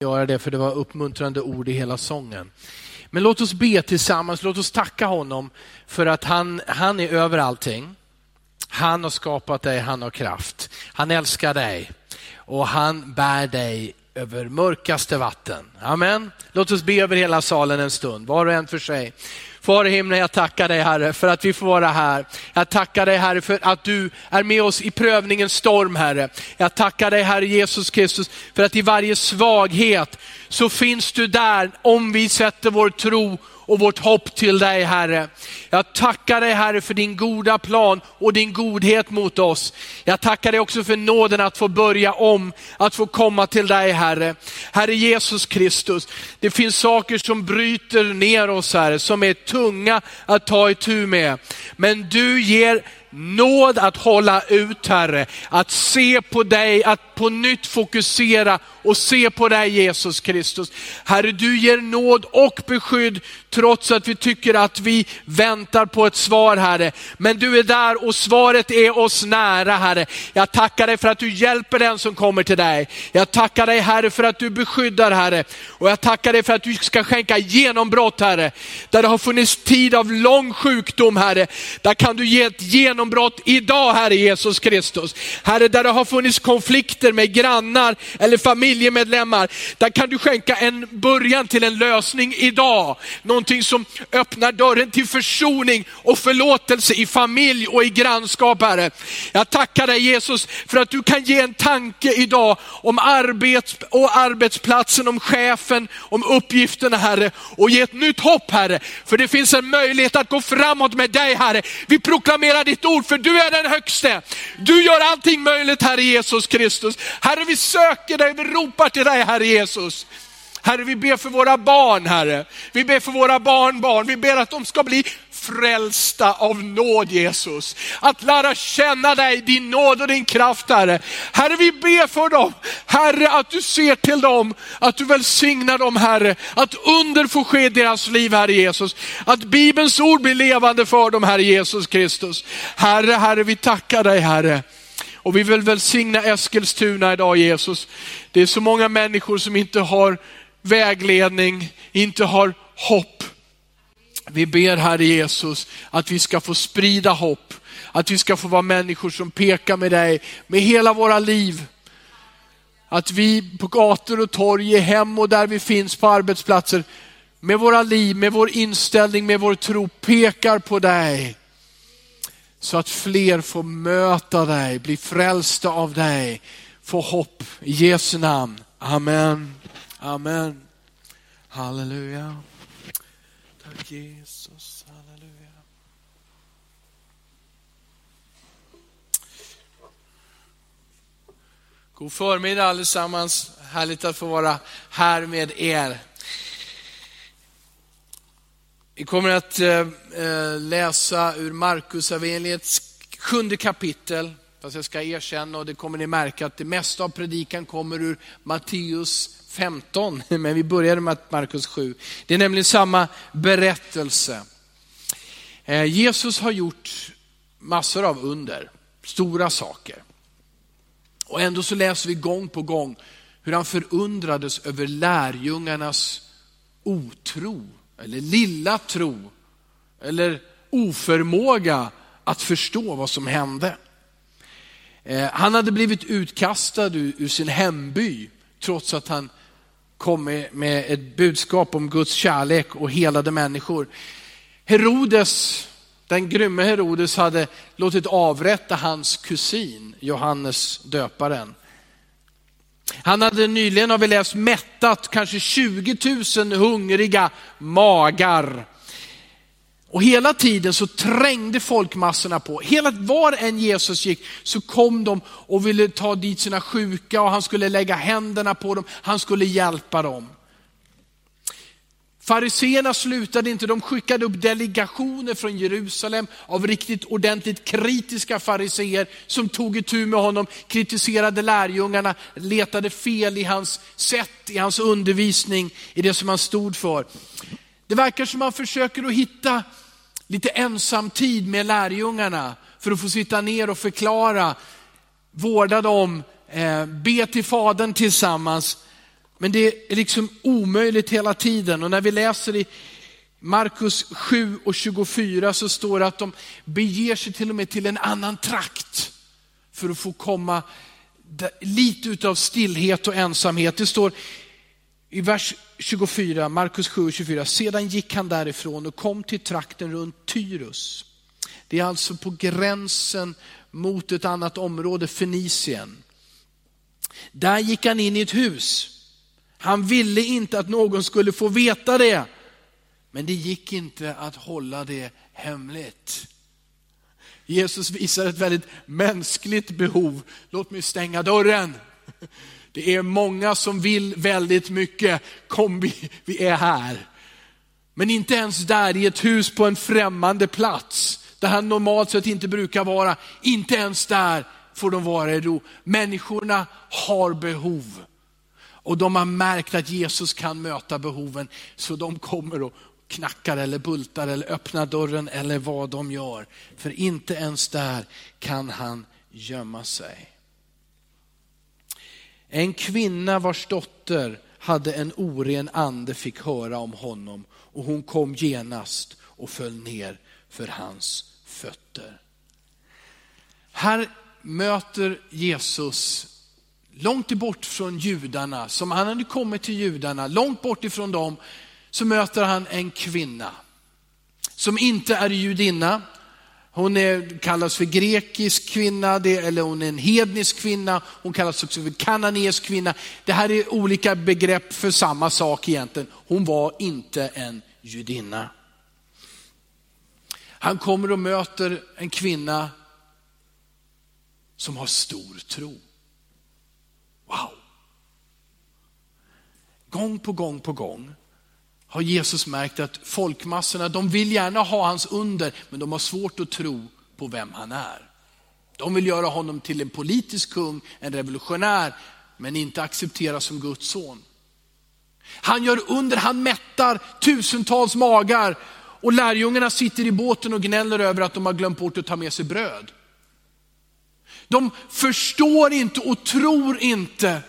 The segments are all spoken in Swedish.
göra det för det var uppmuntrande ord i hela sången. Men låt oss be tillsammans, låt oss tacka honom för att han, han är över allting. Han har skapat dig, han har kraft. Han älskar dig och han bär dig över mörkaste vatten. Amen. Låt oss be över hela salen en stund, var och en för sig. Far i himlen, jag tackar dig Herre för att vi får vara här. Jag tackar dig Herre för att du är med oss i prövningens storm Herre. Jag tackar dig Herre Jesus Kristus för att i varje svaghet så finns du där om vi sätter vår tro och vårt hopp till dig Herre. Jag tackar dig Herre för din goda plan och din godhet mot oss. Jag tackar dig också för nåden att få börja om, att få komma till dig Herre. Herre Jesus Kristus, det finns saker som bryter ner oss Herre, som är tunga att ta itu med. Men du ger nåd att hålla ut Herre, att se på dig, att på nytt fokusera och se på dig Jesus Kristus. Herre, du ger nåd och beskydd trots att vi tycker att vi väntar på ett svar Herre. Men du är där och svaret är oss nära Herre. Jag tackar dig för att du hjälper den som kommer till dig. Jag tackar dig Herre för att du beskyddar Herre. Och jag tackar dig för att du ska skänka genombrott Herre. Där det har funnits tid av lång sjukdom Herre, där kan du ge ett genombrott idag Herre Jesus Kristus. Herre, där det har funnits konflikter med grannar eller familjemedlemmar, där kan du skänka en början till en lösning idag. Någonting som öppnar dörren till försoning och förlåtelse i familj och i grannskap Herre. Jag tackar dig Jesus för att du kan ge en tanke idag om arbets och arbetsplatsen, om chefen, om uppgifterna Herre och ge ett nytt hopp Herre. För det finns en möjlighet att gå framåt med dig Herre. Vi proklamerar ditt ord för du är den högste. Du gör allting möjligt Herre Jesus Kristus. Herre vi söker dig, vi ropar till dig Herre Jesus. Herre, vi ber för våra barn, Herre. Vi ber för våra barnbarn. Vi ber att de ska bli frälsta av nåd, Jesus. Att lära känna dig, din nåd och din kraft, Herre. Herre, vi ber för dem. Herre, att du ser till dem, att du välsignar dem, Herre. Att under får ske i deras liv, Herre Jesus. Att Bibelns ord blir levande för dem, Herre Jesus Kristus. Herre, Herre, vi tackar dig, Herre. Och vi vill välsigna Eskilstuna idag Jesus. Det är så många människor som inte har vägledning, inte har hopp. Vi ber Herre Jesus att vi ska få sprida hopp, att vi ska få vara människor som pekar med dig med hela våra liv. Att vi på gator och torg, i hem och där vi finns på arbetsplatser, med våra liv, med vår inställning, med vår tro pekar på dig. Så att fler får möta dig, bli frälsta av dig, få hopp i Jesu namn. Amen. Amen. Halleluja. Tack Jesus. Halleluja. God förmiddag allesammans. Härligt att få vara här med er. Vi kommer att eh, eh, läsa ur Markus evangeliets sjunde kapitel. Fast jag ska erkänna, och det kommer ni märka, att det mesta av predikan kommer ur Matteus 15, men vi började med Markus 7. Det är nämligen samma berättelse. Eh, Jesus har gjort massor av under, stora saker. Och ändå så läser vi gång på gång hur han förundrades över lärjungarnas otro, eller lilla tro, eller oförmåga att förstå vad som hände. Eh, han hade blivit utkastad ur sin hemby trots att han kom med ett budskap om Guds kärlek och helade människor. Herodes, den grymme Herodes hade låtit avrätta hans kusin Johannes döparen. Han hade nyligen, har vi läst, mättat kanske 20 000 hungriga magar och hela tiden så trängde folkmassorna på. Hela var än Jesus gick så kom de och ville ta dit sina sjuka och han skulle lägga händerna på dem, han skulle hjälpa dem. Fariseerna slutade inte, de skickade upp delegationer från Jerusalem av riktigt ordentligt kritiska fariseer som tog itu med honom, kritiserade lärjungarna, letade fel i hans sätt, i hans undervisning, i det som han stod för. Det verkar som man försöker att hitta lite ensam tid med lärjungarna för att få sitta ner och förklara, vårda dem, eh, be till Fadern tillsammans. Men det är liksom omöjligt hela tiden och när vi läser i Markus 7 och 24 så står det att de beger sig till och med till en annan trakt för att få komma lite utav stillhet och ensamhet. Det står i vers 24, Markus 7 24, sedan gick han därifrån och kom till trakten runt Tyrus. Det är alltså på gränsen mot ett annat område, Fenicien. Där gick han in i ett hus. Han ville inte att någon skulle få veta det. Men det gick inte att hålla det hemligt. Jesus visar ett väldigt mänskligt behov. Låt mig stänga dörren. Det är många som vill väldigt mycket. Kom, vi, vi är här. Men inte ens där i ett hus på en främmande plats, där han normalt sett inte brukar vara, inte ens där får de vara i ro. Människorna har behov. Och de har märkt att Jesus kan möta behoven, så de kommer och knackar eller bultar eller öppnar dörren eller vad de gör. För inte ens där kan han gömma sig. En kvinna vars dotter hade en oren ande fick höra om honom och hon kom genast och föll ner för hans fötter. Här möter Jesus långt bort från judarna, som han hade kommit till judarna, långt bort ifrån dem, så möter han en kvinna som inte är judinna. Hon är, kallas för grekisk kvinna, eller hon är en hednisk kvinna, hon kallas också för kananeisk kvinna. Det här är olika begrepp för samma sak egentligen. Hon var inte en judinna. Han kommer och möter en kvinna som har stor tro. Wow! Gång på gång på gång har Jesus märkt att folkmassorna, de vill gärna ha hans under, men de har svårt att tro på vem han är. De vill göra honom till en politisk kung, en revolutionär, men inte acceptera som Guds son. Han gör under, han mättar tusentals magar och lärjungarna sitter i båten och gnäller över att de har glömt bort att ta med sig bröd. De förstår inte och tror inte.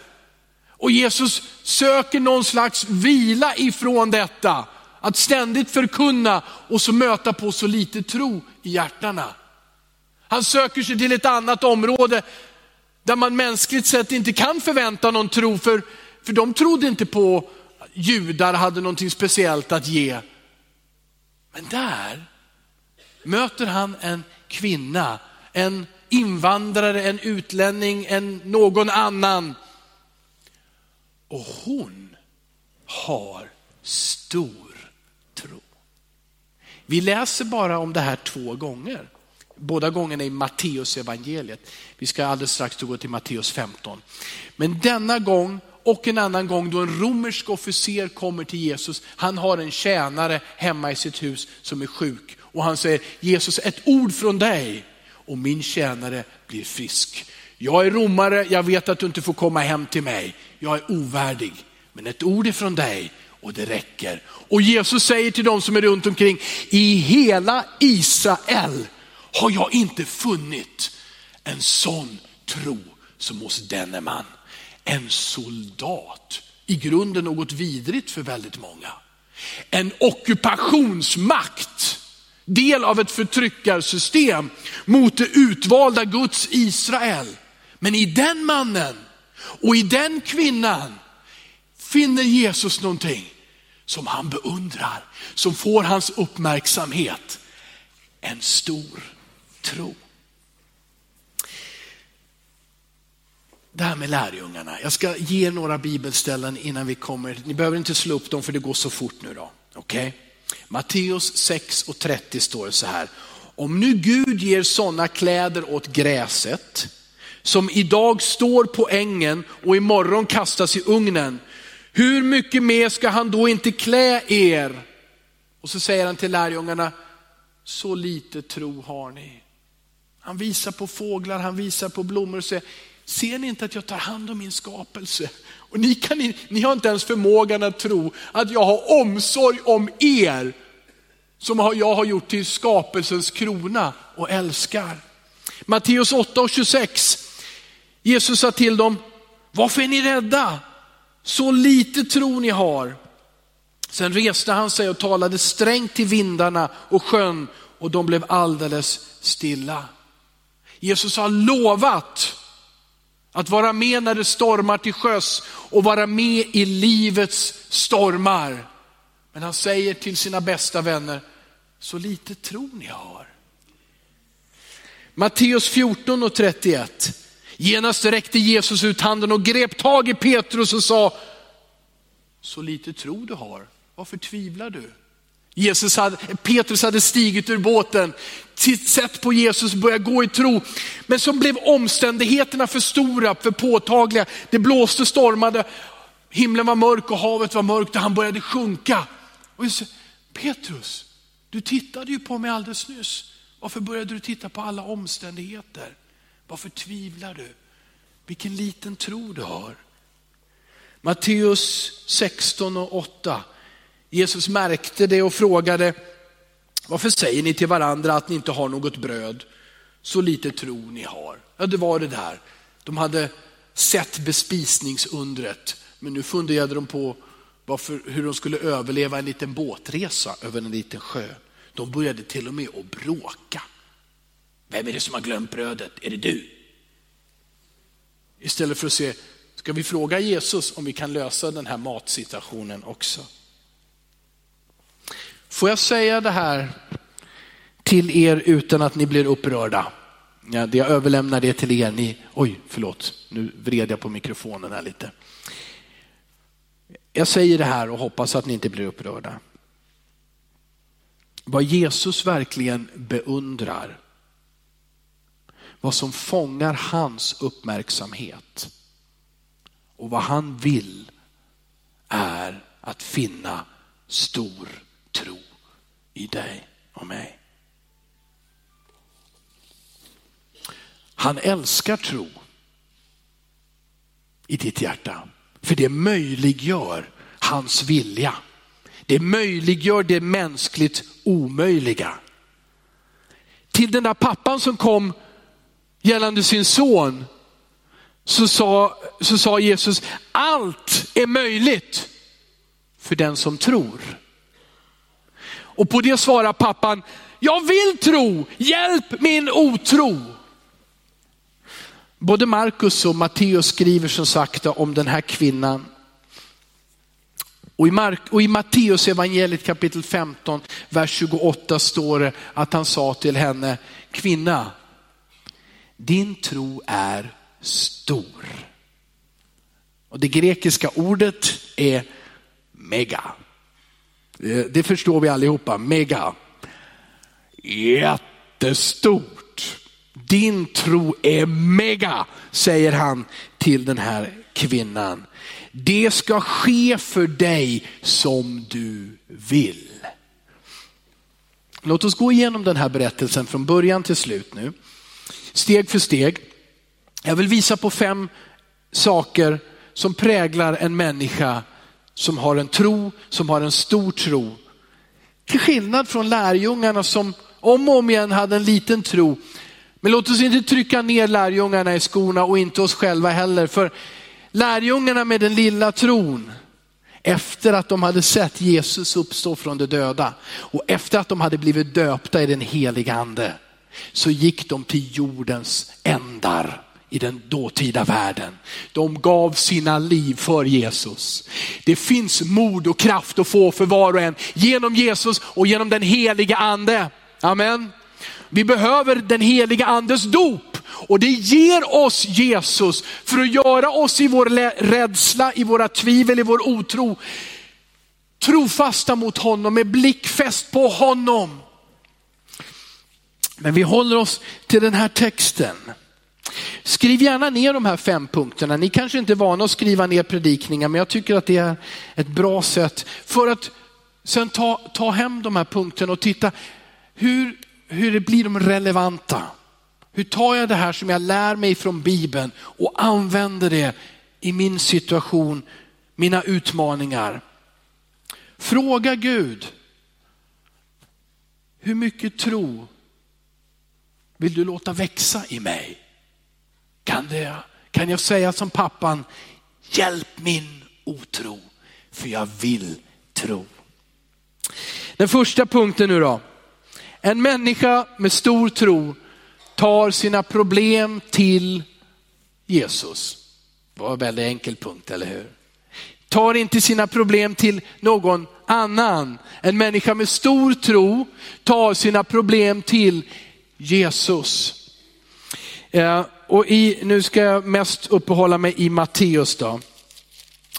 Och Jesus söker någon slags vila ifrån detta. Att ständigt förkunna och så möta på så lite tro i hjärtana. Han söker sig till ett annat område där man mänskligt sett inte kan förvänta någon tro, för, för de trodde inte på judar hade någonting speciellt att ge. Men där möter han en kvinna, en invandrare, en utlänning, en någon annan. Och hon har stor tro. Vi läser bara om det här två gånger. Båda gångerna i Matteus evangeliet. Vi ska alldeles strax gå till Matteus 15. Men denna gång och en annan gång då en romersk officer kommer till Jesus. Han har en tjänare hemma i sitt hus som är sjuk och han säger Jesus ett ord från dig och min tjänare blir frisk. Jag är romare, jag vet att du inte får komma hem till mig. Jag är ovärdig. Men ett ord ifrån dig och det räcker. Och Jesus säger till de som är runt omkring, i hela Israel har jag inte funnit en sån tro som hos denne man. En soldat, i grunden något vidrigt för väldigt många. En ockupationsmakt del av ett förtryckarsystem mot det utvalda Guds Israel. Men i den mannen och i den kvinnan finner Jesus någonting som han beundrar, som får hans uppmärksamhet. En stor tro. Det här med lärjungarna. Jag ska ge några bibelställen innan vi kommer. Ni behöver inte slå upp dem för det går så fort nu då. Okay? Matteus 6 och 30 står det så här. Om nu Gud ger sådana kläder åt gräset, som idag står på ängen och imorgon kastas i ugnen, hur mycket mer ska han då inte klä er? Och så säger han till lärjungarna, så lite tro har ni. Han visar på fåglar, han visar på blommor och säger, ser ni inte att jag tar hand om min skapelse? Och ni, kan, ni har inte ens förmågan att tro att jag har omsorg om er som jag har gjort till skapelsens krona och älskar. Matteus 8 och 26. Jesus sa till dem, varför är ni rädda? Så lite tro ni har. Sen reste han sig och talade strängt till vindarna och sjön och de blev alldeles stilla. Jesus har lovat att vara med när det stormar till sjöss och vara med i livets stormar. Men han säger till sina bästa vänner, så lite tro ni har. Matteus 14 och 31. Genast räckte Jesus ut handen och grep tag i Petrus och sa, så lite tro du har, varför tvivlar du? Jesus hade, Petrus hade stigit ur båten, sett på Jesus och börjat gå i tro. Men så blev omständigheterna för stora, för påtagliga. Det blåste, stormade, himlen var mörk och havet var mörkt och han började sjunka. Och jag sa, Petrus, du tittade ju på mig alldeles nyss. Varför började du titta på alla omständigheter? Varför tvivlar du? Vilken liten tro du har. Matteus 16 och 8. Jesus märkte det och frågade, varför säger ni till varandra att ni inte har något bröd? Så lite tro ni har. Ja, det var det där. De hade sett bespisningsundret, men nu funderade de på varför, hur de skulle överleva en liten båtresa över en liten sjö. De började till och med att bråka. Vem är det som har glömt brödet? Är det du? Istället för att se, ska vi fråga Jesus om vi kan lösa den här matsituationen också? Får jag säga det här till er utan att ni blir upprörda? Ja, jag överlämnar det till er. Ni, oj, förlåt, nu vred jag på mikrofonen här lite. Jag säger det här och hoppas att ni inte blir upprörda. Vad Jesus verkligen beundrar, vad som fångar hans uppmärksamhet och vad han vill är att finna stor tro i dig och mig. Han älskar tro i ditt hjärta, för det möjliggör hans vilja. Det möjliggör det mänskligt omöjliga. Till den där pappan som kom gällande sin son så sa, så sa Jesus, allt är möjligt för den som tror. Och på det svarar pappan, jag vill tro, hjälp min otro. Både Markus och Matteus skriver som sagt om den här kvinnan. Och i, Mark, och i Matteus evangeliet kapitel 15, vers 28 står det att han sa till henne, kvinna, din tro är stor. Och det grekiska ordet är mega. Eh, det förstår vi allihopa, mega. Jättestort. Din tro är mega, säger han till den här kvinnan. Det ska ske för dig som du vill. Låt oss gå igenom den här berättelsen från början till slut nu. Steg för steg. Jag vill visa på fem saker som präglar en människa som har en tro, som har en stor tro. Till skillnad från lärjungarna som om och om igen hade en liten tro. Men låt oss inte trycka ner lärjungarna i skorna och inte oss själva heller. För lärjungarna med den lilla tron, efter att de hade sett Jesus uppstå från de döda och efter att de hade blivit döpta i den heliga ande, så gick de till jordens ändar i den dåtida världen. De gav sina liv för Jesus. Det finns mod och kraft att få för var och en genom Jesus och genom den heliga ande. Amen. Vi behöver den heliga andes dop och det ger oss Jesus för att göra oss i vår rädsla, i våra tvivel, i vår otro trofasta mot honom med blick fäst på honom. Men vi håller oss till den här texten. Skriv gärna ner de här fem punkterna. Ni kanske inte är vana att skriva ner predikningar, men jag tycker att det är ett bra sätt för att sen ta, ta hem de här punkterna och titta hur, hur blir de relevanta? Hur tar jag det här som jag lär mig från Bibeln och använder det i min situation, mina utmaningar? Fråga Gud, hur mycket tro vill du låta växa i mig? Kan, det, kan jag säga som pappan, hjälp min otro, för jag vill tro. Den första punkten nu då. En människa med stor tro tar sina problem till Jesus. Det var en väldigt enkel punkt, eller hur? Tar inte sina problem till någon annan. En människa med stor tro tar sina problem till Jesus. Eh, och i, nu ska jag mest uppehålla mig i Matteus då.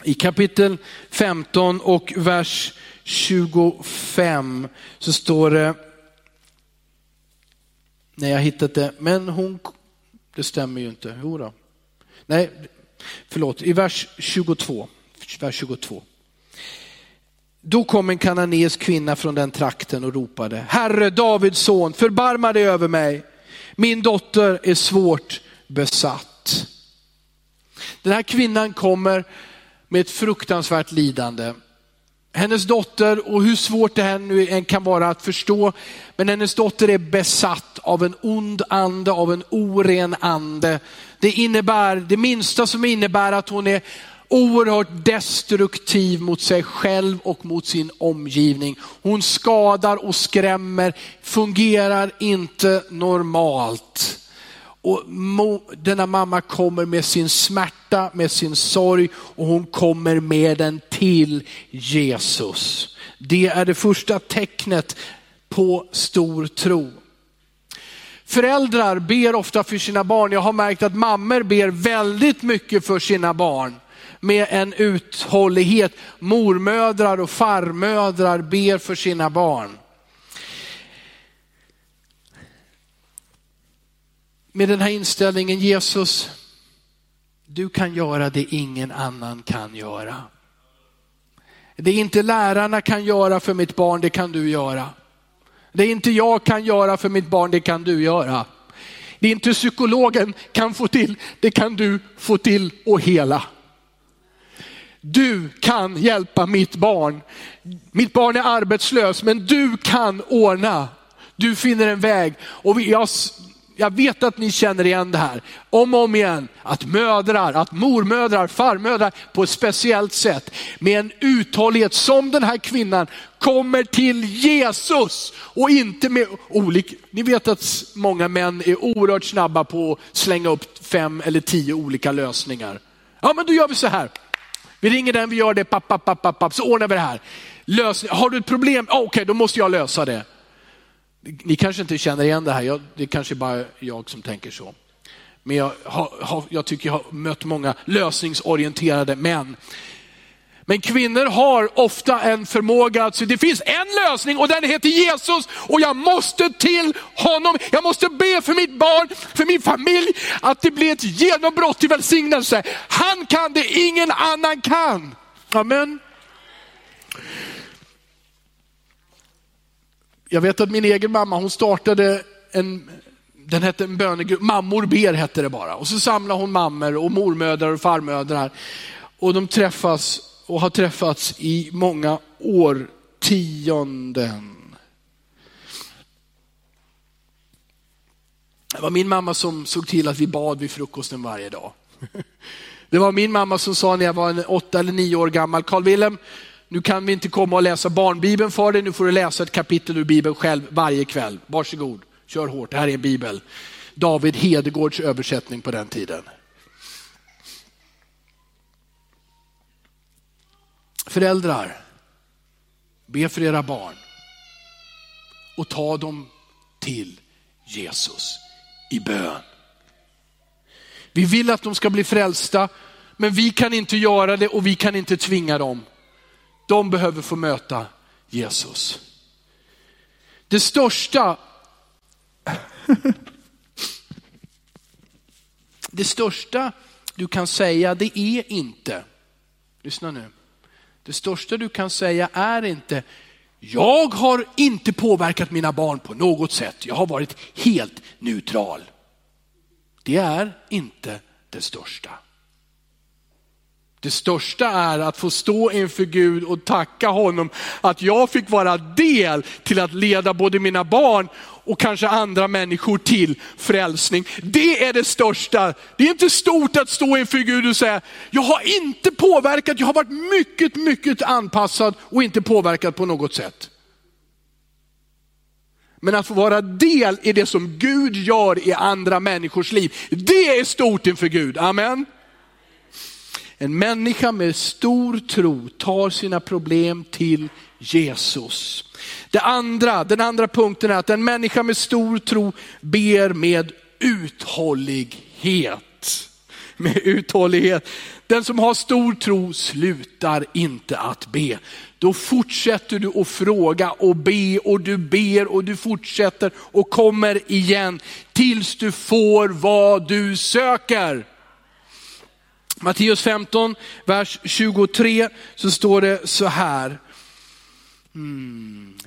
I kapitel 15 och vers 25 så står det, nej jag hittat det, men hon, det stämmer ju inte, jo då. Nej, förlåt, i vers 22. Vers 22. Då kom en kananeisk kvinna från den trakten och ropade, Herre Davids son, förbarma dig över mig. Min dotter är svårt besatt. Den här kvinnan kommer med ett fruktansvärt lidande. Hennes dotter, och hur svårt det här nu än kan vara att förstå, men hennes dotter är besatt av en ond ande, av en oren ande. Det innebär, det minsta som innebär att hon är oerhört destruktiv mot sig själv och mot sin omgivning. Hon skadar och skrämmer, fungerar inte normalt. Och denna mamma kommer med sin smärta, med sin sorg och hon kommer med den till Jesus. Det är det första tecknet på stor tro. Föräldrar ber ofta för sina barn. Jag har märkt att mammor ber väldigt mycket för sina barn med en uthållighet. Mormödrar och farmödrar ber för sina barn. Med den här inställningen, Jesus, du kan göra det ingen annan kan göra. Det inte lärarna kan göra för mitt barn, det kan du göra. Det inte jag kan göra för mitt barn, det kan du göra. Det inte psykologen kan få till, det kan du få till och hela. Du kan hjälpa mitt barn. Mitt barn är arbetslös, men du kan ordna. Du finner en väg. Och jag, jag vet att ni känner igen det här om och om igen. Att mödrar, att mormödrar, farmödrar på ett speciellt sätt med en uthållighet som den här kvinnan kommer till Jesus och inte med olika, ni vet att många män är oerhört snabba på att slänga upp fem eller tio olika lösningar. Ja men då gör vi så här. Vi ringer den, vi gör det, papp, papp, papp, papp, så ordnar vi det här. Lös, Har du ett problem? Okej, okay, då måste jag lösa det. Ni kanske inte känner igen det här, jag, det är kanske bara jag som tänker så. Men jag, har, har, jag tycker jag har mött många lösningsorienterade män men kvinnor har ofta en förmåga att säga, det finns en lösning och den heter Jesus och jag måste till honom. Jag måste be för mitt barn, för min familj, att det blir ett genombrott till välsignelse. Han kan det ingen annan kan. Amen. Jag vet att min egen mamma, hon startade en, den hette en bönegrupp, Mammor ber hette det bara. Och så samlade hon mammor och mormödrar och farmödrar. Och de träffas och har träffats i många årtionden. Det var min mamma som såg till att vi bad vid frukosten varje dag. Det var min mamma som sa när jag var en åtta eller nio år gammal, Carl Wilhelm, nu kan vi inte komma och läsa barnbibeln för dig, nu får du läsa ett kapitel ur bibeln själv varje kväll. Varsågod, kör hårt, det här är en bibel. David Hedegårds översättning på den tiden. Föräldrar, be för era barn och ta dem till Jesus i bön. Vi vill att de ska bli frälsta, men vi kan inte göra det och vi kan inte tvinga dem. De behöver få möta Jesus. Det största det största du kan säga det är inte, lyssna nu, det största du kan säga är inte, jag har inte påverkat mina barn på något sätt. Jag har varit helt neutral. Det är inte det största. Det största är att få stå inför Gud och tacka honom att jag fick vara del till att leda både mina barn och kanske andra människor till frälsning. Det är det största. Det är inte stort att stå inför Gud och säga, jag har inte påverkat, jag har varit mycket, mycket anpassad och inte påverkat på något sätt. Men att få vara del i det som Gud gör i andra människors liv, det är stort inför Gud. Amen. En människa med stor tro tar sina problem till Jesus. Det andra, den andra punkten är att en människa med stor tro ber med uthållighet. Med uthållighet. Den som har stor tro slutar inte att be. Då fortsätter du att fråga och be och du ber och du fortsätter och kommer igen tills du får vad du söker. Matteus 15, vers 23 så står det så här. Mm.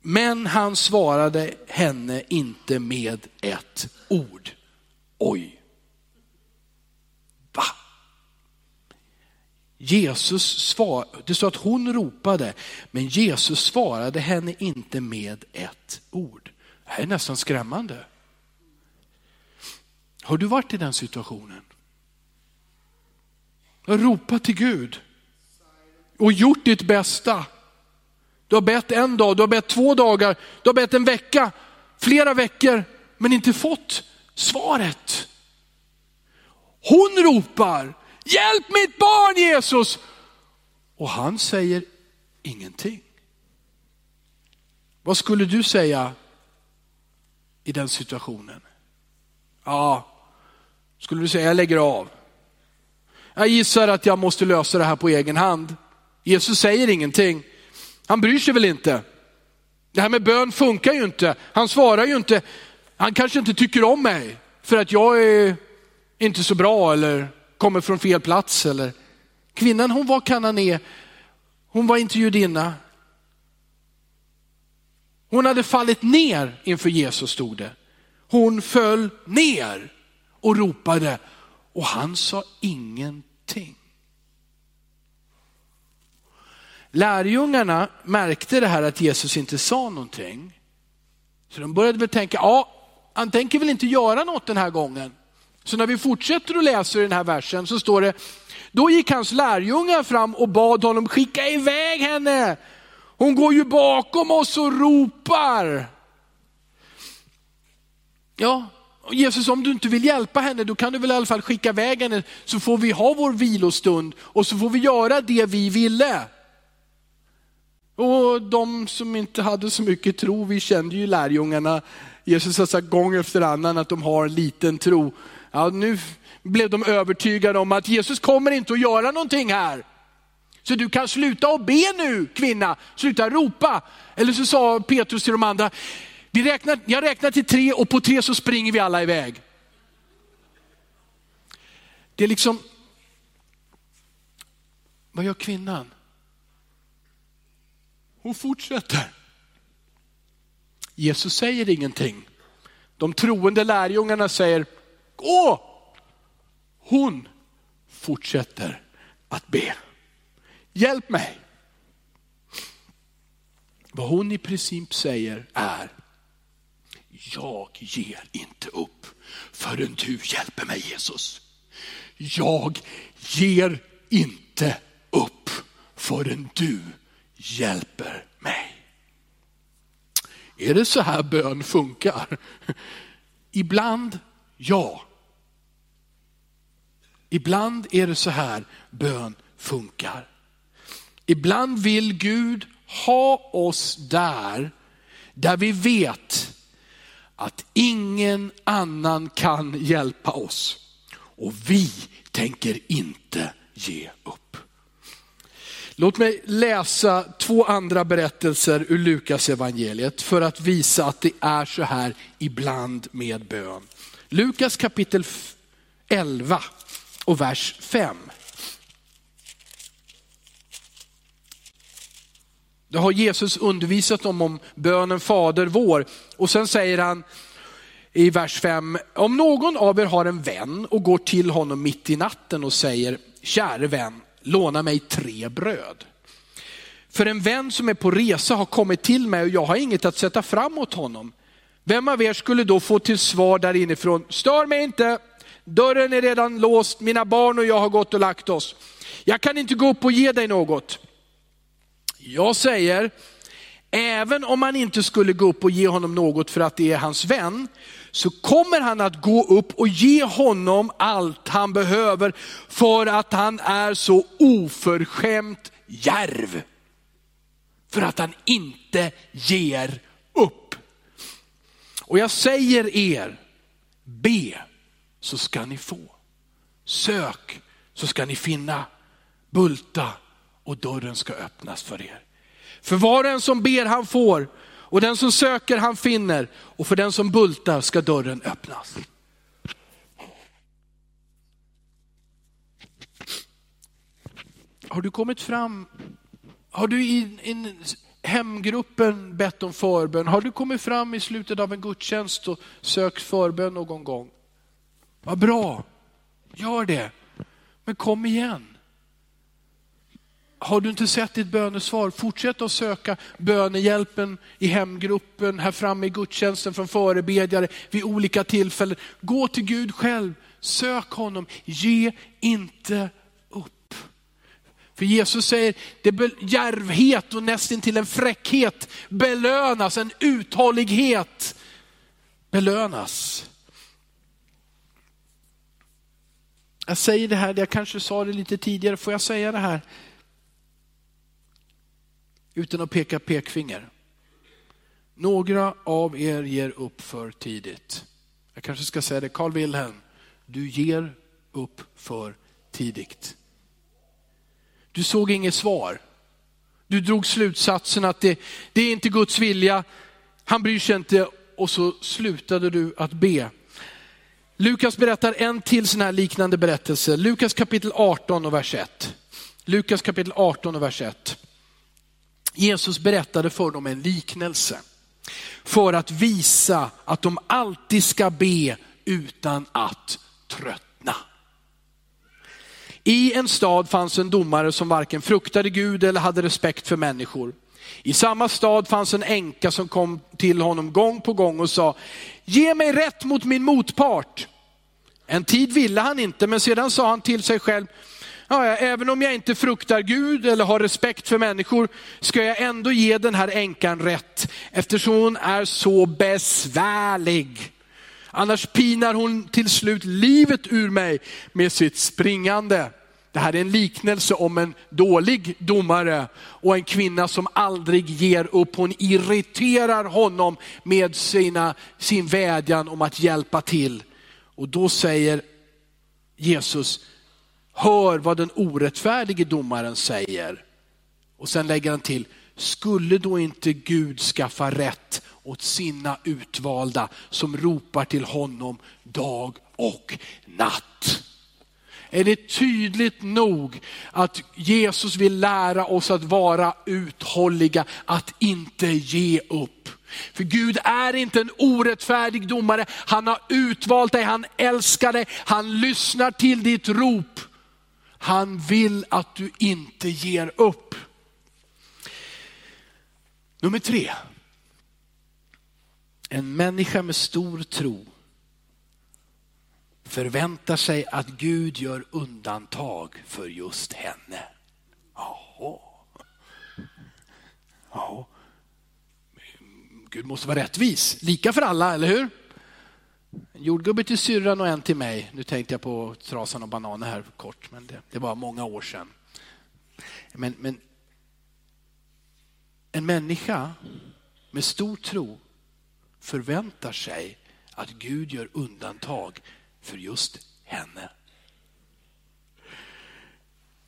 Men han svarade henne inte med ett ord. Oj. Va? Jesus svarade, det står att hon ropade, men Jesus svarade henne inte med ett ord. Det här är nästan skrämmande. Har du varit i den situationen? Du har ropat till Gud och gjort ditt bästa. Du har bett en dag, du har bett två dagar, du har bett en vecka, flera veckor, men inte fått svaret. Hon ropar, hjälp mitt barn Jesus! Och han säger ingenting. Vad skulle du säga i den situationen? Ja, skulle du säga jag lägger av? Jag gissar att jag måste lösa det här på egen hand. Jesus säger ingenting. Han bryr sig väl inte. Det här med bön funkar ju inte. Han svarar ju inte. Han kanske inte tycker om mig för att jag är inte så bra eller kommer från fel plats. Eller. Kvinnan hon var kanané, hon var inte judinna. Hon hade fallit ner inför Jesus stod det. Hon föll ner och ropade och han sa ingenting. Lärjungarna märkte det här att Jesus inte sa någonting. Så de började väl tänka, ja, han tänker väl inte göra något den här gången. Så när vi fortsätter att läsa i den här versen så står det, då gick hans lärjungar fram och bad honom skicka iväg henne. Hon går ju bakom oss och ropar. Ja, Jesus om du inte vill hjälpa henne då kan du väl i alla fall skicka iväg henne så får vi ha vår vilostund och så får vi göra det vi ville. Och de som inte hade så mycket tro, vi kände ju lärjungarna, Jesus har sagt gång efter annan att de har en liten tro. Ja, nu blev de övertygade om att Jesus kommer inte att göra någonting här. Så du kan sluta och be nu kvinna, sluta ropa. Eller så sa Petrus till de andra, vi räknar, jag räknar till tre och på tre så springer vi alla iväg. Det är liksom, vad gör kvinnan? Hon fortsätter. Jesus säger ingenting. De troende lärjungarna säger, gå! Hon fortsätter att be. Hjälp mig. Vad hon i princip säger är, jag ger inte upp förrän du hjälper mig Jesus. Jag ger inte upp förrän du hjälper mig. Är det så här bön funkar? Ibland ja. Ibland är det så här bön funkar. Ibland vill Gud ha oss där, där vi vet att ingen annan kan hjälpa oss. Och vi tänker inte ge upp. Låt mig läsa två andra berättelser ur Lukas evangeliet för att visa att det är så här ibland med bön. Lukas kapitel 11 och vers 5. Det har Jesus undervisat dem om bönen Fader vår och sen säger han i vers 5, om någon av er har en vän och går till honom mitt i natten och säger, käre vän, låna mig tre bröd. För en vän som är på resa har kommit till mig och jag har inget att sätta fram åt honom. Vem av er skulle då få till svar där inifrån, stör mig inte, dörren är redan låst, mina barn och jag har gått och lagt oss. Jag kan inte gå upp och ge dig något. Jag säger, även om man inte skulle gå upp och ge honom något för att det är hans vän, så kommer han att gå upp och ge honom allt han behöver för att han är så oförskämt järv. För att han inte ger upp. Och jag säger er, be så ska ni få. Sök så ska ni finna. Bulta och dörren ska öppnas för er. För var och en som ber han får och den som söker han finner och för den som bultar ska dörren öppnas. Har du kommit fram, har du i, i hemgruppen bett om förbön? Har du kommit fram i slutet av en gudstjänst och sökt förbön någon gång? Vad bra, gör det. Men kom igen. Har du inte sett ditt bönesvar, fortsätt att söka bönehjälpen i hemgruppen, här framme i gudstjänsten från förebedjare vid olika tillfällen. Gå till Gud själv, sök honom, ge inte upp. För Jesus säger, det djärvhet och nästan till en fräckhet belönas, en uthållighet belönas. Jag säger det här, jag kanske sa det lite tidigare, får jag säga det här? Utan att peka pekfinger. Några av er ger upp för tidigt. Jag kanske ska säga det, Carl Wilhelm, du ger upp för tidigt. Du såg inget svar. Du drog slutsatsen att det, det är inte Guds vilja, han bryr sig inte och så slutade du att be. Lukas berättar en till sån här liknande berättelse. Lukas kapitel 18 och vers 1. Lukas kapitel 18 och vers 1. Jesus berättade för dem en liknelse för att visa att de alltid ska be utan att tröttna. I en stad fanns en domare som varken fruktade Gud eller hade respekt för människor. I samma stad fanns en änka som kom till honom gång på gång och sa, ge mig rätt mot min motpart. En tid ville han inte, men sedan sa han till sig själv, ja, även om jag inte fruktar Gud eller har respekt för människor, ska jag ändå ge den här änkan rätt, eftersom hon är så besvärlig. Annars pinar hon till slut livet ur mig med sitt springande. Det här är en liknelse om en dålig domare och en kvinna som aldrig ger upp. Hon irriterar honom med sina, sin vädjan om att hjälpa till. Och då säger Jesus, hör vad den orättfärdige domaren säger. Och sen lägger han till, skulle då inte Gud skaffa rätt åt sina utvalda som ropar till honom dag och natt? Är det tydligt nog att Jesus vill lära oss att vara uthålliga, att inte ge upp. För Gud är inte en orättfärdig domare, han har utvalt dig, han älskar dig, han lyssnar till ditt rop. Han vill att du inte ger upp. Nummer tre. En människa med stor tro förväntar sig att Gud gör undantag för just henne. Jaha. Ja. Gud måste vara rättvis, lika för alla, eller hur? En jordgubbe till syrran och en till mig. Nu tänkte jag på trasan och bananer här kort, men det, det var många år sedan. Men, men en människa med stor tro förväntar sig att Gud gör undantag för just henne.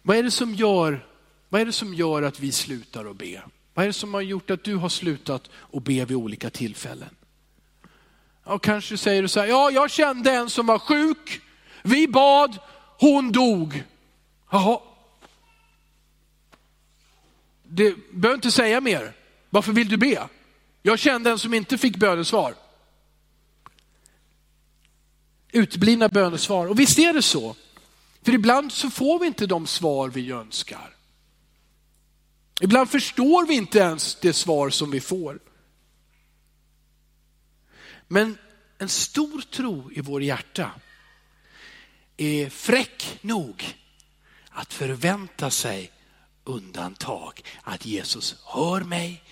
Vad är det som gör, vad är det som gör att vi slutar att be? Vad är det som har gjort att du har slutat att be vid olika tillfällen? Och kanske säger du så här, ja jag kände en som var sjuk, vi bad, hon dog. Jaha. Du behöver inte säga mer. Varför vill du be? Jag kände en som inte fick bönesvar. Utblivna bönesvar. Och visst är det så. För ibland så får vi inte de svar vi önskar. Ibland förstår vi inte ens det svar som vi får. Men en stor tro i vår hjärta är fräck nog att förvänta sig undantag. Att Jesus hör mig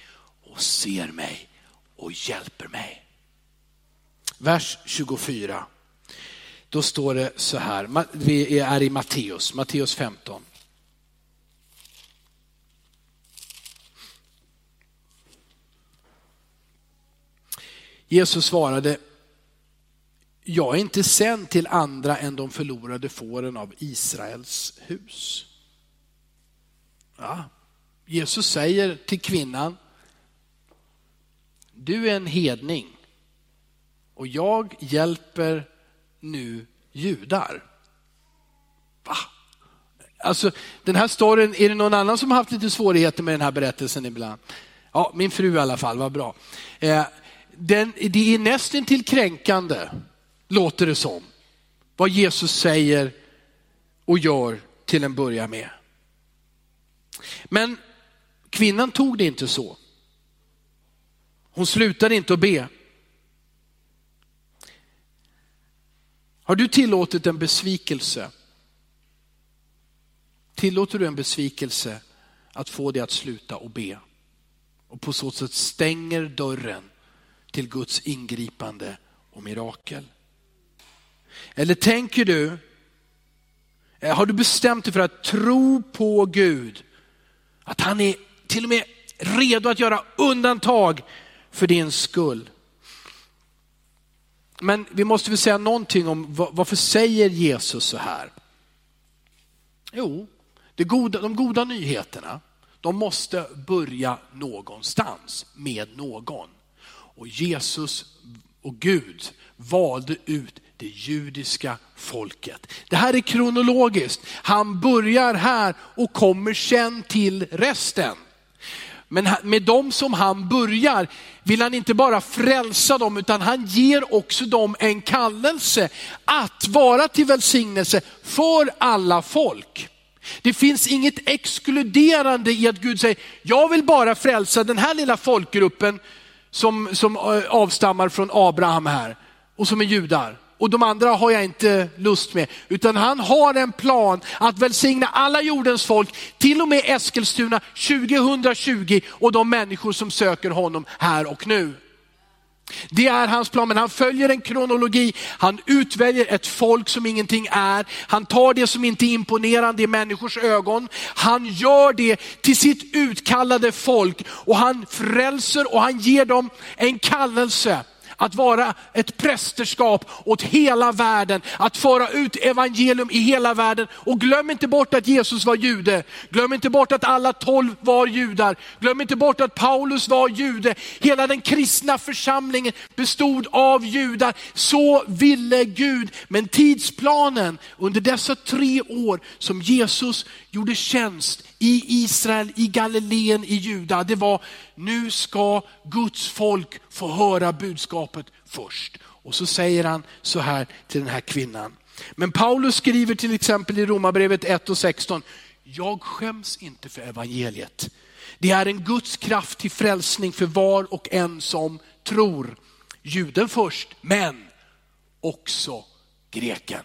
och ser mig och hjälper mig. Vers 24. Då står det så här, vi är i Matteus, Matteus 15. Jesus svarade, jag är inte sänd till andra än de förlorade fåren av Israels hus. Ja. Jesus säger till kvinnan, du är en hedning och jag hjälper nu judar. Va? Alltså den här storyn, är det någon annan som har haft lite svårigheter med den här berättelsen ibland? Ja, min fru i alla fall, vad bra. Eh, den, det är nästan till kränkande, låter det som, vad Jesus säger och gör till en början med. Men kvinnan tog det inte så. Hon slutade inte att be. Har du tillåtit en besvikelse? Tillåter du en besvikelse att få dig att sluta och be? Och på så sätt stänger dörren till Guds ingripande och mirakel. Eller tänker du, eh, har du bestämt dig för att tro på Gud? Att han är till och med redo att göra undantag för din skull. Men vi måste väl säga någonting om varför säger Jesus så här? Jo, det goda, de goda nyheterna, de måste börja någonstans med någon. Och Jesus och Gud valde ut det judiska folket. Det här är kronologiskt. Han börjar här och kommer sen till resten. Men med dem som han börjar vill han inte bara frälsa dem utan han ger också dem en kallelse att vara till välsignelse för alla folk. Det finns inget exkluderande i att Gud säger, jag vill bara frälsa den här lilla folkgruppen som, som eh, avstammar från Abraham här och som är judar och de andra har jag inte lust med. Utan han har en plan att välsigna alla jordens folk, till och med Eskilstuna 2020 och de människor som söker honom här och nu. Det är hans plan, men han följer en kronologi. Han utväljer ett folk som ingenting är. Han tar det som inte är imponerande i människors ögon. Han gör det till sitt utkallade folk och han frälser och han ger dem en kallelse att vara ett prästerskap åt hela världen, att föra ut evangelium i hela världen. Och glöm inte bort att Jesus var jude. Glöm inte bort att alla tolv var judar. Glöm inte bort att Paulus var jude. Hela den kristna församlingen bestod av judar. Så ville Gud. Men tidsplanen under dessa tre år som Jesus gjorde tjänst i Israel, i Galileen, i Juda, det var nu ska Guds folk få höra budskapet först. Och så säger han så här till den här kvinnan. Men Paulus skriver till exempel i Romarbrevet 1 och 16, jag skäms inte för evangeliet. Det är en Guds kraft till frälsning för var och en som tror. Juden först, men också greken.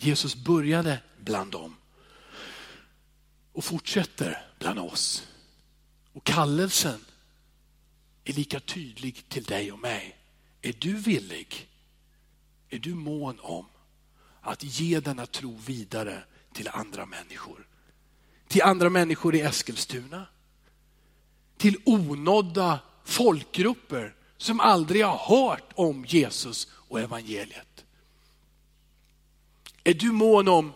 Jesus började bland dem och fortsätter bland oss. Och kallelsen är lika tydlig till dig och mig. Är du villig? Är du mån om att ge denna tro vidare till andra människor? Till andra människor i Eskilstuna? Till onådda folkgrupper som aldrig har hört om Jesus och evangeliet? Är du mån om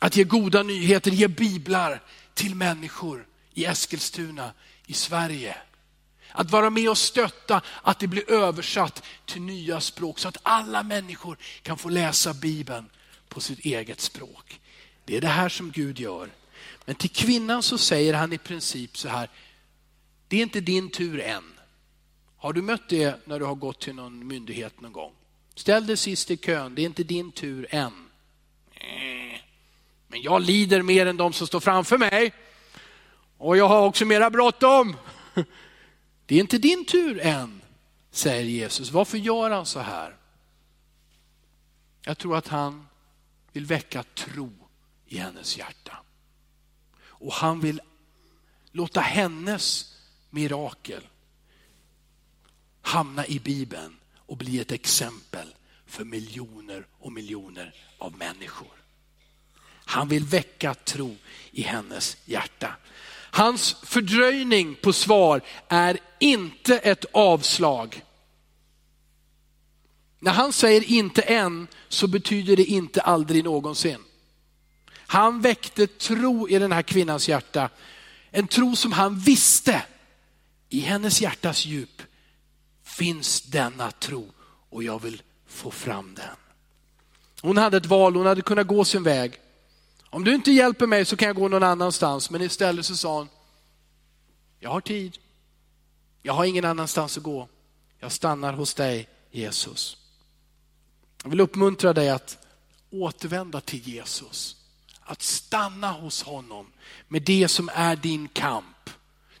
att ge goda nyheter, ge biblar till människor i Eskilstuna, i Sverige? Att vara med och stötta att det blir översatt till nya språk så att alla människor kan få läsa Bibeln på sitt eget språk. Det är det här som Gud gör. Men till kvinnan så säger han i princip så här, det är inte din tur än. Har du mött det när du har gått till någon myndighet någon gång? Ställ dig sist i kön, det är inte din tur än. Eh, men jag lider mer än de som står framför mig. Och jag har också mera bråttom. Det är inte din tur än, säger Jesus. Varför gör han så här? Jag tror att han vill väcka tro i hennes hjärta. Och han vill låta hennes mirakel hamna i Bibeln och bli ett exempel för miljoner och miljoner av människor. Han vill väcka tro i hennes hjärta. Hans fördröjning på svar är inte ett avslag. När han säger inte än så betyder det inte aldrig någonsin. Han väckte tro i den här kvinnans hjärta. En tro som han visste i hennes hjärtas djup finns denna tro och jag vill få fram den. Hon hade ett val, hon hade kunnat gå sin väg. Om du inte hjälper mig så kan jag gå någon annanstans. Men istället så sa hon, jag har tid. Jag har ingen annanstans att gå. Jag stannar hos dig Jesus. Jag vill uppmuntra dig att återvända till Jesus. Att stanna hos honom med det som är din kamp.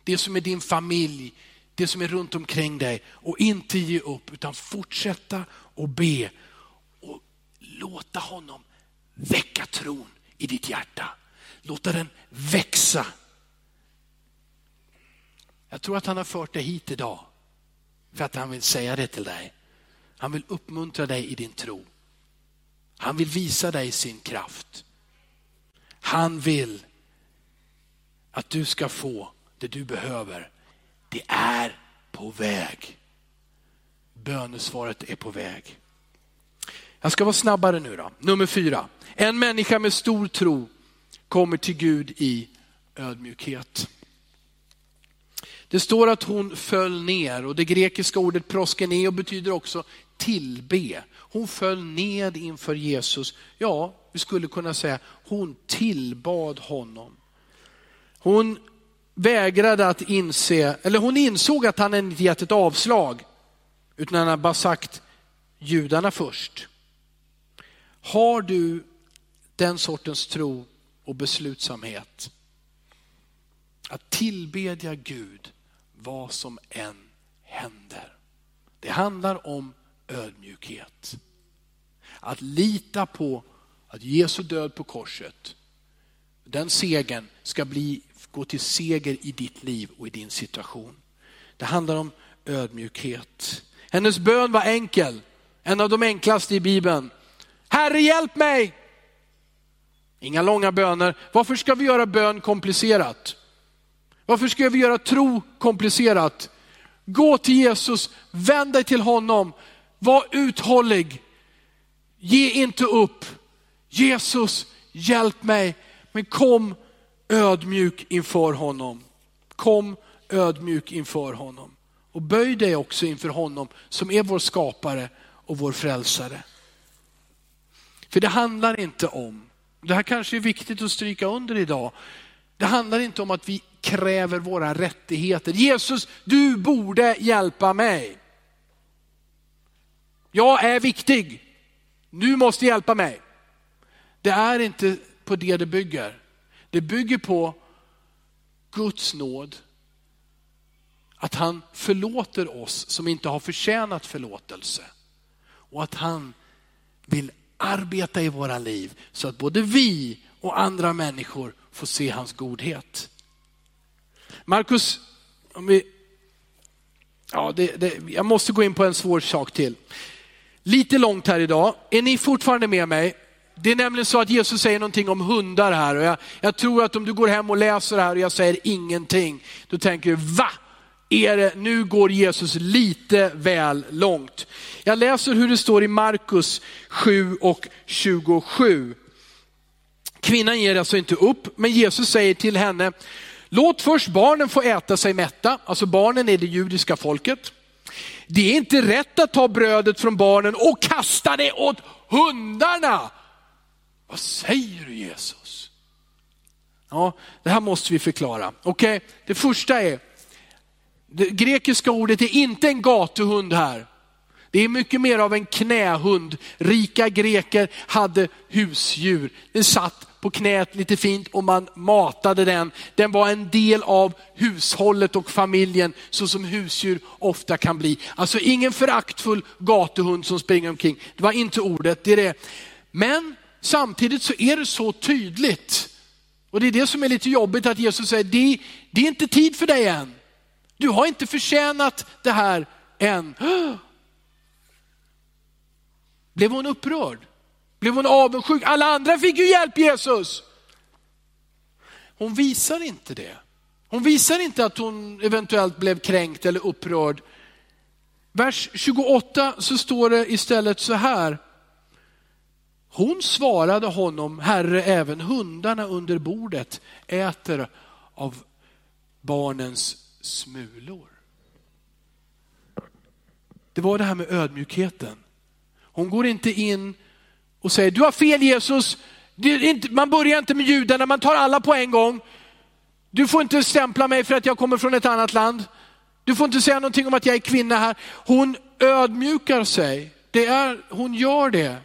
Det som är din familj, det som är runt omkring dig. Och inte ge upp utan fortsätta och be. Och låta honom väcka tron i ditt hjärta. Låta den växa. Jag tror att han har fört dig hit idag för att han vill säga det till dig. Han vill uppmuntra dig i din tro. Han vill visa dig sin kraft. Han vill att du ska få det du behöver. Det är på väg. Bönesvaret är på väg. Jag ska vara snabbare nu då. Nummer fyra. En människa med stor tro kommer till Gud i ödmjukhet. Det står att hon föll ner och det grekiska ordet proskeneo betyder också tillbe. Hon föll ned inför Jesus. Ja, vi skulle kunna säga hon tillbad honom. Hon vägrade att inse, eller hon insåg att han inte gett ett avslag, utan han har bara sagt judarna först. Har du den sortens tro och beslutsamhet? Att tillbedja Gud vad som än händer. Det handlar om ödmjukhet. Att lita på att Jesu död på korset, den segern ska bli, gå till seger i ditt liv och i din situation. Det handlar om ödmjukhet. Hennes bön var enkel, en av de enklaste i Bibeln. Herre hjälp mig! Inga långa böner. Varför ska vi göra bön komplicerat? Varför ska vi göra tro komplicerat? Gå till Jesus, vänd dig till honom, var uthållig. Ge inte upp. Jesus, hjälp mig. Men kom ödmjuk inför honom. Kom ödmjuk inför honom. Och böj dig också inför honom som är vår skapare och vår frälsare. För det handlar inte om, det här kanske är viktigt att stryka under idag, det handlar inte om att vi kräver våra rättigheter. Jesus, du borde hjälpa mig. Jag är viktig. Du måste hjälpa mig. Det är inte på det det bygger. Det bygger på Guds nåd. Att han förlåter oss som inte har förtjänat förlåtelse. Och att han vill arbeta i våra liv så att både vi och andra människor får se hans godhet. Markus, om vi, ja, det, det, jag måste gå in på en svår sak till. Lite långt här idag, är ni fortfarande med mig? Det är nämligen så att Jesus säger någonting om hundar här och jag, jag tror att om du går hem och läser det här och jag säger ingenting, då tänker du va? Är det, nu går Jesus lite väl långt. Jag läser hur det står i Markus 7 och 27. Kvinnan ger alltså inte upp, men Jesus säger till henne, låt först barnen få äta sig mätta. Alltså barnen är det judiska folket. Det är inte rätt att ta brödet från barnen och kasta det åt hundarna. Vad säger du Jesus? Ja, det här måste vi förklara. Okej, okay? det första är, det grekiska ordet är inte en gatuhund här. Det är mycket mer av en knähund. Rika greker hade husdjur. Den satt på knät lite fint och man matade den. Den var en del av hushållet och familjen så som husdjur ofta kan bli. Alltså ingen föraktfull gatuhund som springer omkring. Det var inte ordet, det är det. Men samtidigt så är det så tydligt. Och det är det som är lite jobbigt att Jesus säger, det, det är inte tid för dig än. Du har inte förtjänat det här än. Blev hon upprörd? Blev hon avundsjuk? Alla andra fick ju hjälp Jesus. Hon visar inte det. Hon visar inte att hon eventuellt blev kränkt eller upprörd. Vers 28 så står det istället så här. Hon svarade honom, Herre, även hundarna under bordet äter av barnens smulor. Det var det här med ödmjukheten. Hon går inte in och säger, du har fel Jesus, inte, man börjar inte med judarna, man tar alla på en gång. Du får inte stämpla mig för att jag kommer från ett annat land. Du får inte säga någonting om att jag är kvinna här. Hon ödmjukar sig. Det är, hon gör det.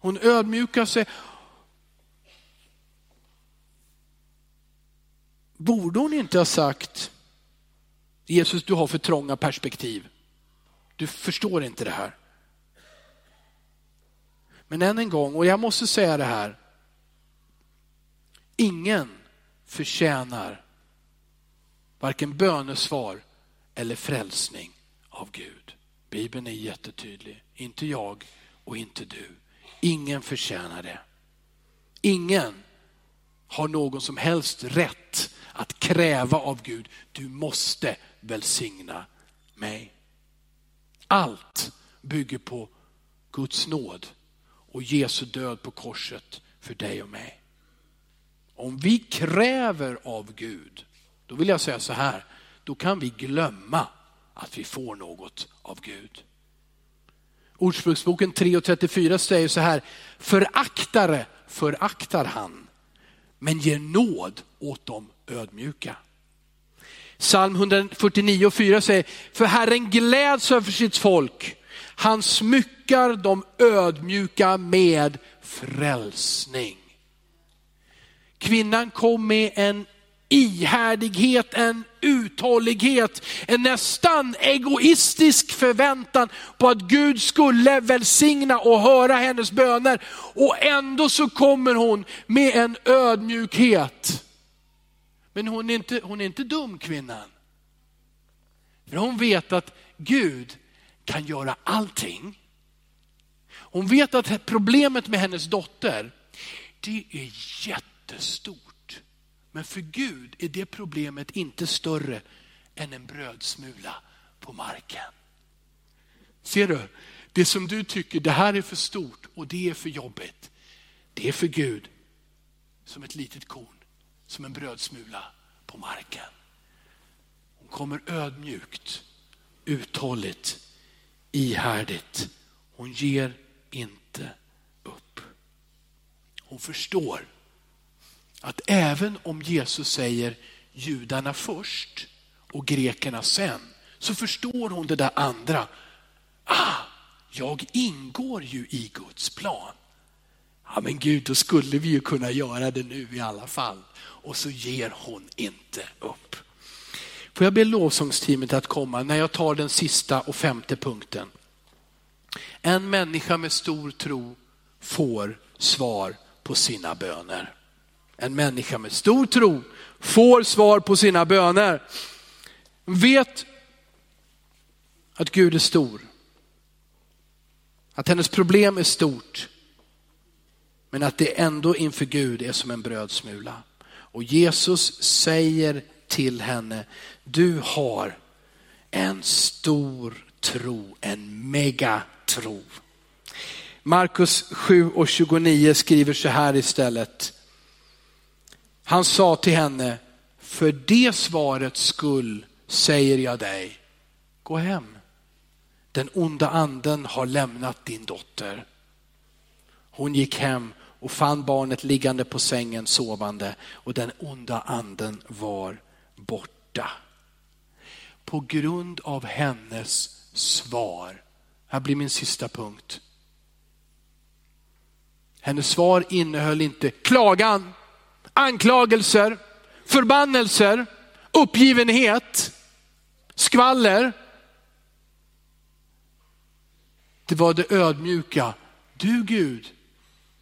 Hon ödmjukar sig. Borde hon inte ha sagt, Jesus du har för trånga perspektiv. Du förstår inte det här. Men än en gång, och jag måste säga det här. Ingen förtjänar varken bönesvar eller frälsning av Gud. Bibeln är jättetydlig. Inte jag och inte du. Ingen förtjänar det. Ingen har någon som helst rätt att kräva av Gud, du måste välsigna mig. Allt bygger på Guds nåd och Jesu död på korset för dig och mig. Om vi kräver av Gud, då vill jag säga så här, då kan vi glömma att vi får något av Gud. Ordspråksboken 3.34 säger så här, föraktare föraktar han, men ger nåd åt de ödmjuka. Psalm 149.4 säger, för Herren gläds över sitt folk, han smyckar de ödmjuka med frälsning. Kvinnan kom med en ihärdighet, en uthållighet, en nästan egoistisk förväntan på att Gud skulle välsigna och höra hennes böner. Och ändå så kommer hon med en ödmjukhet. Men hon är inte, hon är inte dum kvinnan. För hon vet att Gud kan göra allting. Hon vet att problemet med hennes dotter, det är jättestort. Men för Gud är det problemet inte större än en brödsmula på marken. Ser du? Det som du tycker, det här är för stort och det är för jobbigt. Det är för Gud som ett litet korn, som en brödsmula på marken. Hon kommer ödmjukt, uthålligt ihärdigt. Hon ger inte upp. Hon förstår att även om Jesus säger judarna först och grekerna sen, så förstår hon det där andra. Ah, jag ingår ju i Guds plan. Ja men Gud, då skulle vi ju kunna göra det nu i alla fall. Och så ger hon inte upp. Får jag be lovsångsteamet att komma när jag tar den sista och femte punkten. En människa med stor tro får svar på sina böner. En människa med stor tro får svar på sina böner. Vet att Gud är stor. Att hennes problem är stort. Men att det ändå inför Gud är som en brödsmula. Och Jesus säger till henne, du har en stor tro, en megatro. Markus 7 och 29 skriver så här istället. Han sa till henne, för det svarets skull säger jag dig, gå hem. Den onda anden har lämnat din dotter. Hon gick hem och fann barnet liggande på sängen sovande och den onda anden var borta. På grund av hennes svar, här blir min sista punkt. Hennes svar innehöll inte klagan, anklagelser, förbannelser, uppgivenhet, skvaller. Det var det ödmjuka. Du Gud,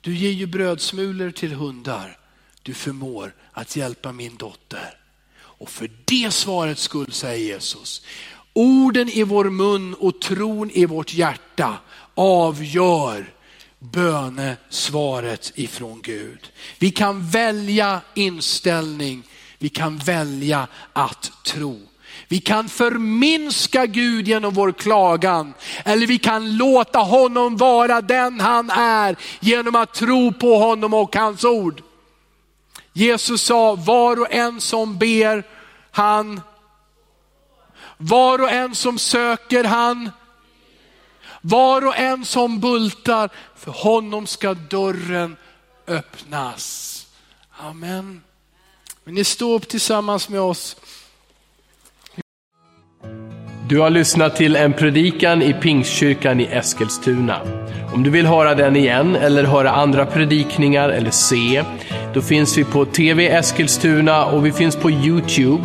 du ger ju brödsmulor till hundar. Du förmår att hjälpa min dotter. Och för det svaret skull säger Jesus, orden i vår mun och tron i vårt hjärta avgör bönesvaret ifrån Gud. Vi kan välja inställning, vi kan välja att tro. Vi kan förminska Gud genom vår klagan eller vi kan låta honom vara den han är genom att tro på honom och hans ord. Jesus sa, var och en som ber, han, var och en som söker, han, var och en som bultar, för honom ska dörren öppnas. Amen. Men ni står upp tillsammans med oss. Du har lyssnat till en predikan i Pingstkyrkan i Eskilstuna. Om du vill höra den igen eller höra andra predikningar eller se, då finns vi på TV Eskilstuna och vi finns på Youtube